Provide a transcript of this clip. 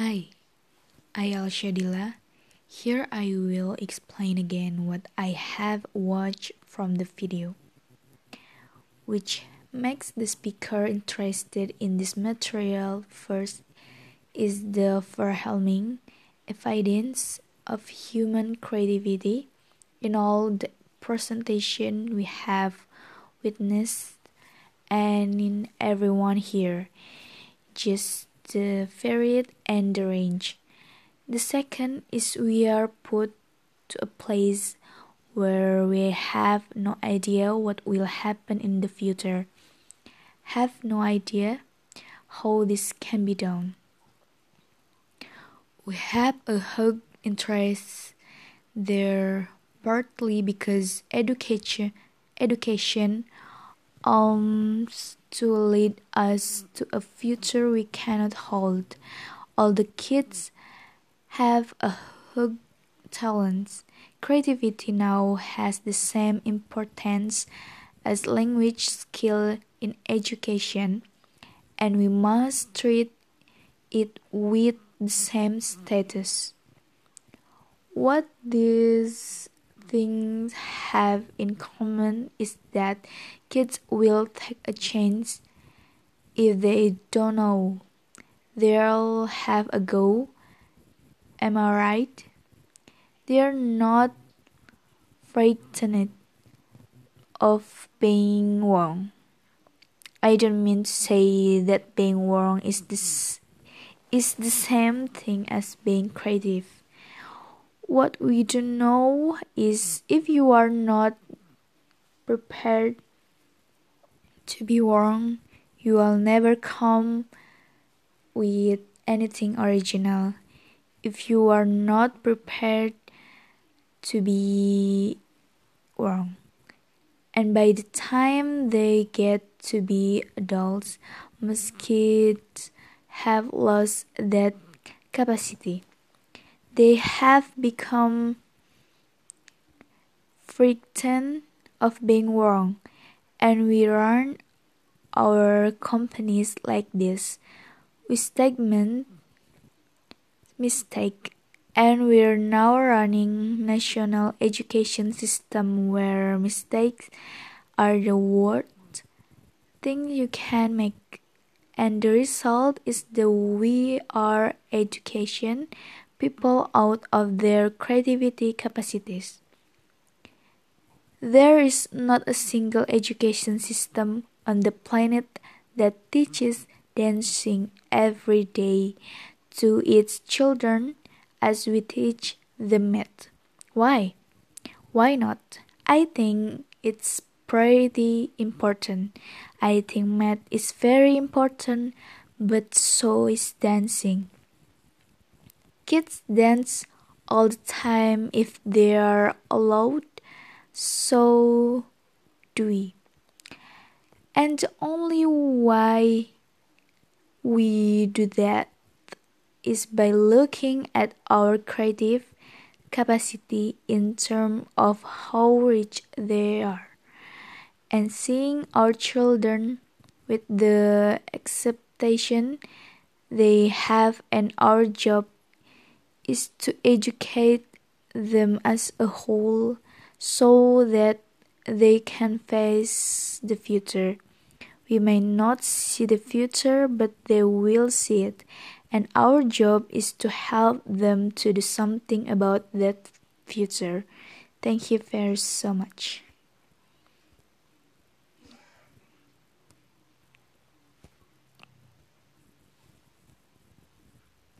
Hi, I Al Shadila. Here I will explain again what I have watched from the video, which makes the speaker interested in this material. First is the overwhelming evidence of human creativity in all the presentation we have witnessed and in everyone here. Just the varied and the range. The second is we are put to a place where we have no idea what will happen in the future, have no idea how this can be done. We have a hug interest there partly because education education Um, alms to lead us to a future we cannot hold. All the kids have a hug talents. Creativity now has the same importance as language skill in education, and we must treat it with the same status. What these things have in common is that kids will take a chance if they don't know. They'll have a go. Am I right? They're not frightened of being wrong. I don't mean to say that being wrong is this is the same thing as being creative. What we do know is if you are not prepared to be wrong, you will never come with anything original. If you are not prepared to be wrong. And by the time they get to be adults, most kids have lost that capacity they have become frightened of being wrong, and we run our companies like this. We stagnate mistake. And we're now running national education system where mistakes are the worst thing you can make. And the result is the we are education people out of their creativity capacities. There is not a single education system on the planet that teaches dancing every day to its children as we teach the math. Why? Why not? I think it's pretty important. I think math is very important, but so is dancing. Kids dance all the time if they are allowed, so do we. And the only way we do that is by looking at our creative capacity in terms of how rich they are and seeing our children with the acceptation they have and our job is to educate them as a whole so that they can face the future. We may not see the future, but they will see it, and our job is to help them to do something about that future. Thank you very so much.